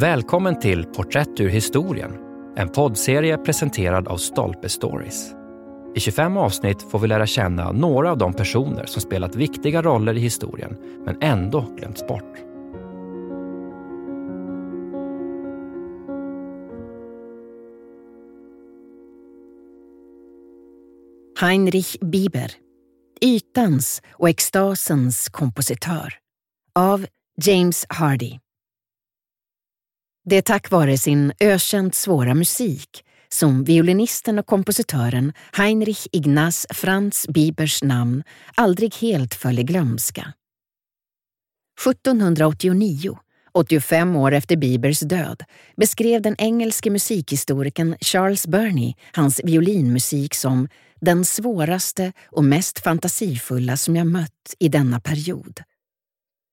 Välkommen till Porträtt ur historien, en poddserie presenterad av Stolpe Stories. I 25 avsnitt får vi lära känna några av de personer som spelat viktiga roller i historien, men ändå glömts bort. Heinrich Bieber, ytans och extasens kompositör. Av James Hardy. Det är tack vare sin ökänt svåra musik som violinisten och kompositören Heinrich Ignaz Franz Biebers namn aldrig helt föll i glömska. 1789, 85 år efter Biebers död, beskrev den engelske musikhistorikern Charles Burney hans violinmusik som den svåraste och mest fantasifulla som jag mött i denna period.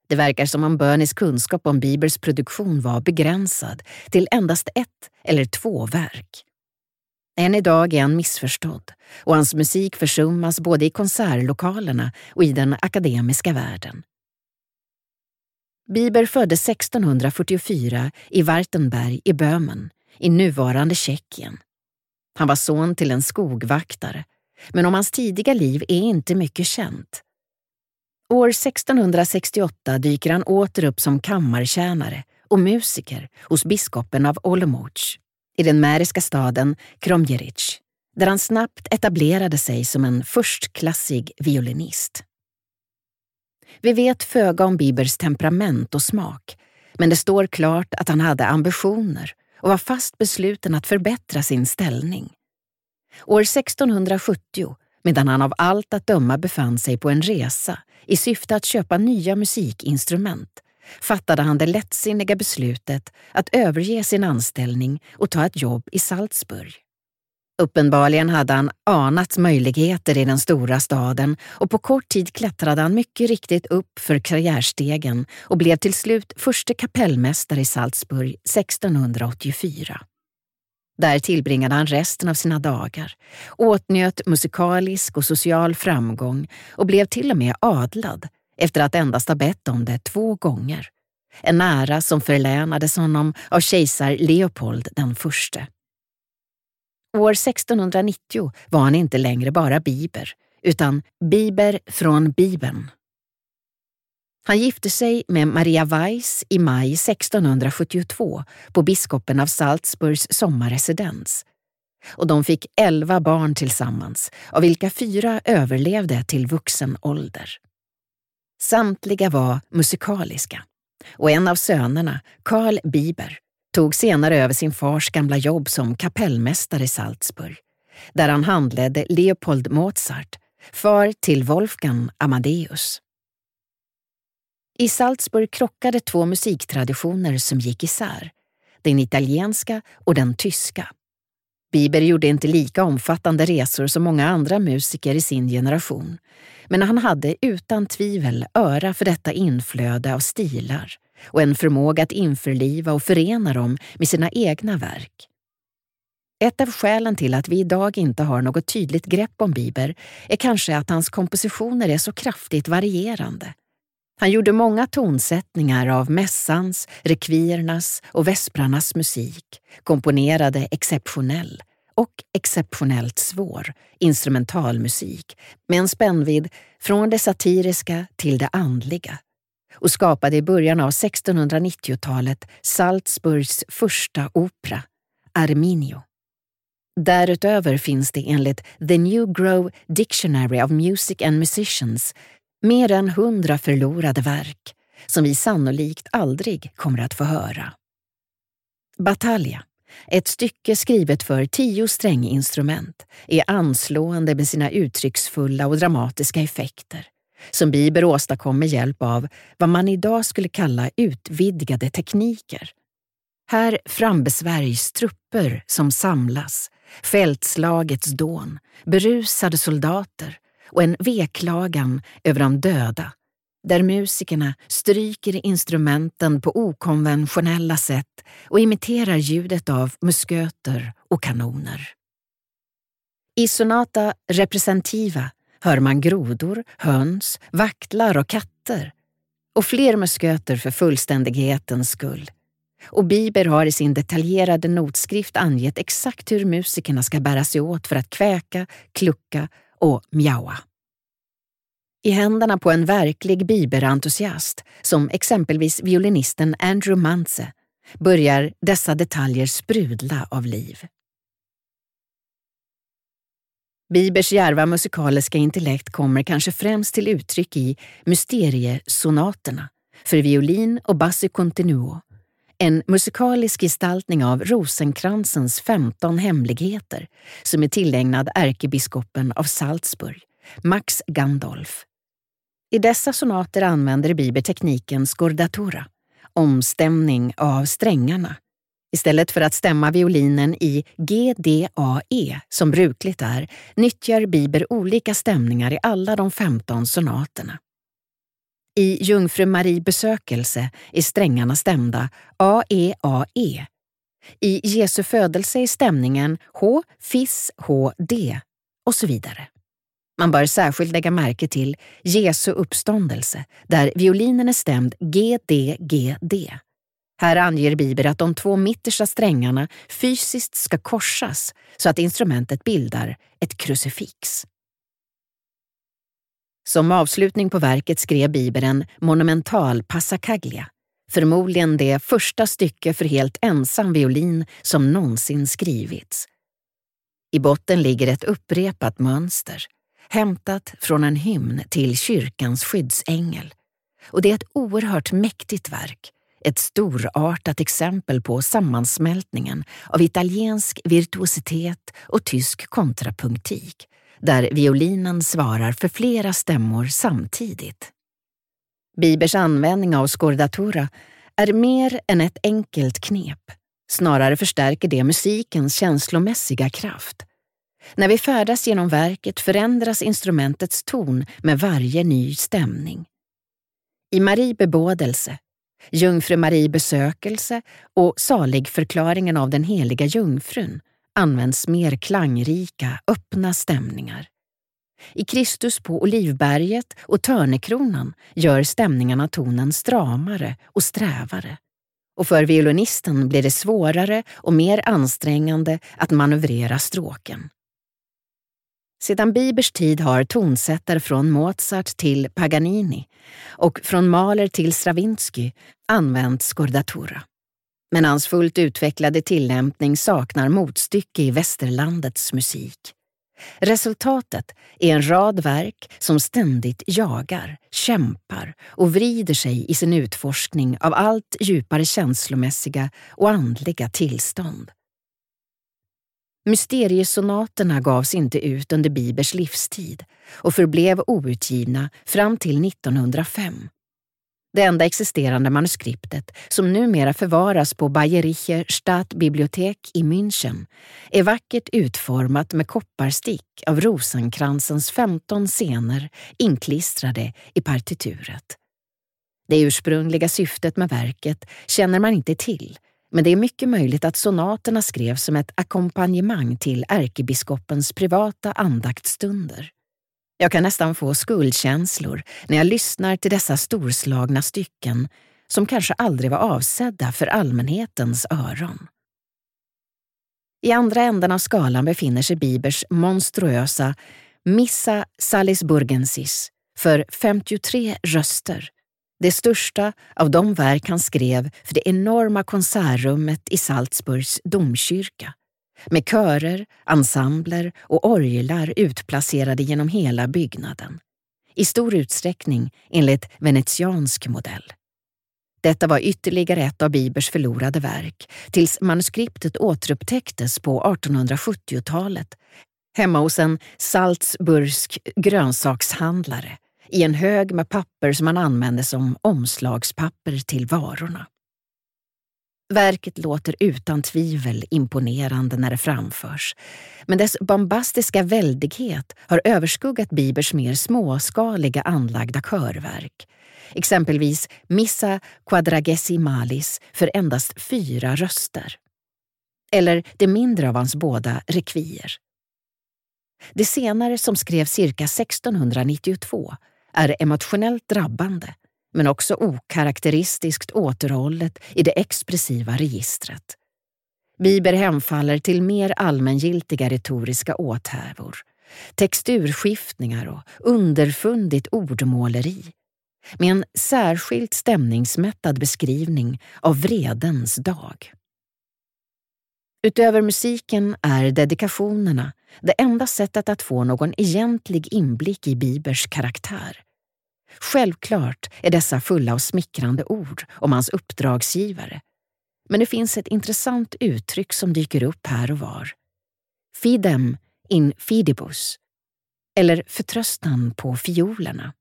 Det verkar som om Bernies kunskap om Biebers produktion var begränsad till endast ett eller två verk. Än idag är han missförstådd och hans musik försummas både i konsertlokalerna och i den akademiska världen. Bieber föddes 1644 i Wartenberg i Böhmen, i nuvarande Tjeckien. Han var son till en skogvaktare, men om hans tidiga liv är inte mycket känt. År 1668 dyker han åter upp som kammartjänare och musiker hos biskopen av Olomouc i den märiska staden Kromjeric, där han snabbt etablerade sig som en förstklassig violinist. Vi vet föga om Bibers temperament och smak, men det står klart att han hade ambitioner och var fast besluten att förbättra sin ställning. År 1670, medan han av allt att döma befann sig på en resa i syfte att köpa nya musikinstrument, fattade han det lättsinniga beslutet att överge sin anställning och ta ett jobb i Salzburg. Uppenbarligen hade han anat möjligheter i den stora staden och på kort tid klättrade han mycket riktigt upp för karriärstegen och blev till slut förste kapellmästare i Salzburg 1684. Där tillbringade han resten av sina dagar, åtnjöt musikalisk och social framgång och blev till och med adlad efter att endast ha bett om det två gånger. En ära som förlänades honom av kejsar Leopold den förste. År 1690 var han inte längre bara Biber, utan Biber från Bibeln. Han gifte sig med Maria Weiss i maj 1672 på biskopen av Salzburgs sommarresidens. Och de fick elva barn tillsammans, av vilka fyra överlevde till vuxen ålder. Samtliga var musikaliska och en av sönerna, Karl Bieber, tog senare över sin fars gamla jobb som kapellmästare i Salzburg, där han handledde Leopold Mozart, far till Wolfgang Amadeus. I Salzburg krockade två musiktraditioner som gick isär, den italienska och den tyska. Bieber gjorde inte lika omfattande resor som många andra musiker i sin generation, men han hade utan tvivel öra för detta inflöde av stilar och en förmåga att införliva och förena dem med sina egna verk. Ett av skälen till att vi idag inte har något tydligt grepp om Bieber är kanske att hans kompositioner är så kraftigt varierande. Han gjorde många tonsättningar av mässans, rekviernas och vesprarnas musik, komponerade exceptionell och exceptionellt svår instrumentalmusik med en spännvidd från det satiriska till det andliga och skapade i början av 1690-talet Salzburgs första opera, Arminio. Därutöver finns det enligt The New Grove Dictionary of Music and Musicians mer än hundra förlorade verk som vi sannolikt aldrig kommer att få höra. Batalja, ett stycke skrivet för tio stränginstrument, är anslående med sina uttrycksfulla och dramatiska effekter som Bieber åstadkom med hjälp av vad man idag skulle kalla utvidgade tekniker. Här frambesvärjs trupper som samlas, fältslagets dån, berusade soldater och en veklagan över de döda, där musikerna stryker instrumenten på okonventionella sätt och imiterar ljudet av musköter och kanoner. I Sonata Representativa hör man grodor, höns, vaktlar och katter och fler musköter för fullständighetens skull. och Bieber har i sin detaljerade notskrift angett exakt hur musikerna ska bära sig åt för att kväka, klucka och mjaua. I händerna på en verklig biberentusiast, som exempelvis violinisten Andrew Manze, börjar dessa detaljer sprudla av liv. Bibers djärva musikaliska intellekt kommer kanske främst till uttryck i mysteriesonaterna för violin och bassi continuo, en musikalisk gestaltning av Rosenkransens 15 hemligheter som är tillägnad ärkebiskopen av Salzburg, Max Gandolf. I dessa sonater använder Bieber tekniken scordatura, omstämning av strängarna, Istället för att stämma violinen i G-D-A-E som brukligt är, nyttjar Bieber olika stämningar i alla de 15 sonaterna. I Jungfru Marie besökelse är strängarna stämda A-E-A-E. I Jesu födelse är stämningen H, Fis, H, D och så vidare. Man bör särskilt lägga märke till Jesu uppståndelse där violinen är stämd G-D-G-D. Här anger Bibeln att de två mittersta strängarna fysiskt ska korsas så att instrumentet bildar ett krucifix. Som avslutning på verket skrev Bibeln monumental passacaglia, förmodligen det första stycke för helt ensam violin som någonsin skrivits. I botten ligger ett upprepat mönster, hämtat från en hymn till kyrkans skyddsängel. Och det är ett oerhört mäktigt verk ett storartat exempel på sammansmältningen av italiensk virtuositet och tysk kontrapunktik, där violinen svarar för flera stämmor samtidigt. Bibers användning av scordatura är mer än ett enkelt knep. Snarare förstärker det musikens känslomässiga kraft. När vi färdas genom verket förändras instrumentets ton med varje ny stämning. I Marie bebådelse Jungfru Marie besökelse och saligförklaringen av den heliga jungfrun används mer klangrika, öppna stämningar. I Kristus på Olivberget och Törnekronan gör stämningarna tonen stramare och strävare. Och för violinisten blir det svårare och mer ansträngande att manövrera stråken. Sedan Bibers tid har tonsättare från Mozart till Paganini och från Mahler till Stravinsky använt scordatura. Men hans fullt utvecklade tillämpning saknar motstycke i västerlandets musik. Resultatet är en rad verk som ständigt jagar, kämpar och vrider sig i sin utforskning av allt djupare känslomässiga och andliga tillstånd. Mysteriesonaterna gavs inte ut under Bibers livstid och förblev outgivna fram till 1905. Det enda existerande manuskriptet, som numera förvaras på Bayerische Stadtbibliothek i München, är vackert utformat med kopparstick av Rosenkransens 15 scener inklistrade i partituret. Det ursprungliga syftet med verket känner man inte till men det är mycket möjligt att sonaterna skrevs som ett ackompanjemang till ärkebiskopens privata andaktsstunder. Jag kan nästan få skuldkänslor när jag lyssnar till dessa storslagna stycken som kanske aldrig var avsedda för allmänhetens öron. I andra änden av skalan befinner sig Bibers monstruösa Missa Salisburgensis för 53 röster det största av de verk han skrev för det enorma konsertrummet i Salzburgs domkyrka med körer, ensembler och orglar utplacerade genom hela byggnaden. I stor utsträckning enligt venetiansk modell. Detta var ytterligare ett av Bibers förlorade verk tills manuskriptet återupptäcktes på 1870-talet hemma hos en salzburgsk grönsakshandlare i en hög med papper som man använde som omslagspapper till varorna. Verket låter utan tvivel imponerande när det framförs, men dess bombastiska väldighet har överskuggat Bibers mer småskaliga anlagda körverk. Exempelvis Missa quadragesimalis för endast fyra röster. Eller det mindre av hans båda rekvier. Det senare som skrevs cirka 1692 är emotionellt drabbande men också okaraktäristiskt återhållet i det expressiva registret. Bieber hemfaller till mer allmängiltiga retoriska åthävor, texturskiftningar och underfundigt ordmåleri med en särskilt stämningsmättad beskrivning av vredens dag. Utöver musiken är dedikationerna det enda sättet att få någon egentlig inblick i Bibers karaktär. Självklart är dessa fulla av smickrande ord om hans uppdragsgivare. Men det finns ett intressant uttryck som dyker upp här och var. Fidem in fidibus, eller förtröstan på fiolerna.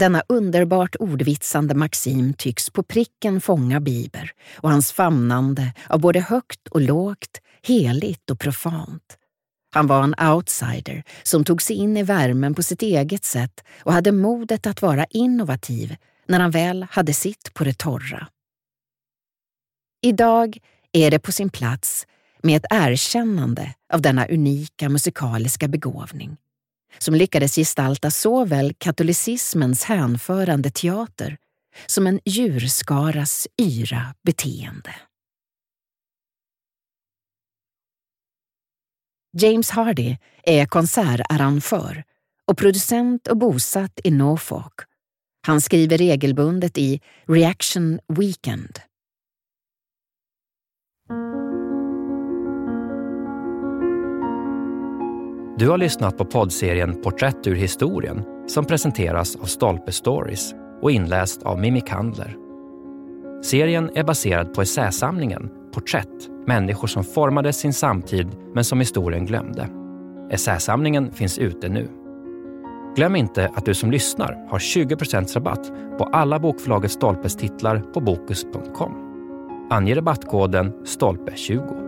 Denna underbart ordvitsande maxim tycks på pricken fånga Bieber och hans famnande av både högt och lågt, heligt och profant. Han var en outsider som tog sig in i värmen på sitt eget sätt och hade modet att vara innovativ när han väl hade sitt på det torra. Idag är det på sin plats med ett erkännande av denna unika musikaliska begåvning som lyckades gestalta såväl katolicismens hänförande teater som en djurskaras yra beteende. James Hardy är konsertarrangör och producent och bosatt i Norfolk. Han skriver regelbundet i Reaction Weekend. Du har lyssnat på poddserien Porträtt ur historien som presenteras av Stolpe Stories och inläst av Mimmi Kandler. Serien är baserad på essäsamlingen Porträtt, människor som formade sin samtid men som historien glömde. Essäsamlingen finns ute nu. Glöm inte att du som lyssnar har 20% rabatt på alla bokförlaget Stolpes titlar på Bokus.com. Ange rabattkoden STOLPE20.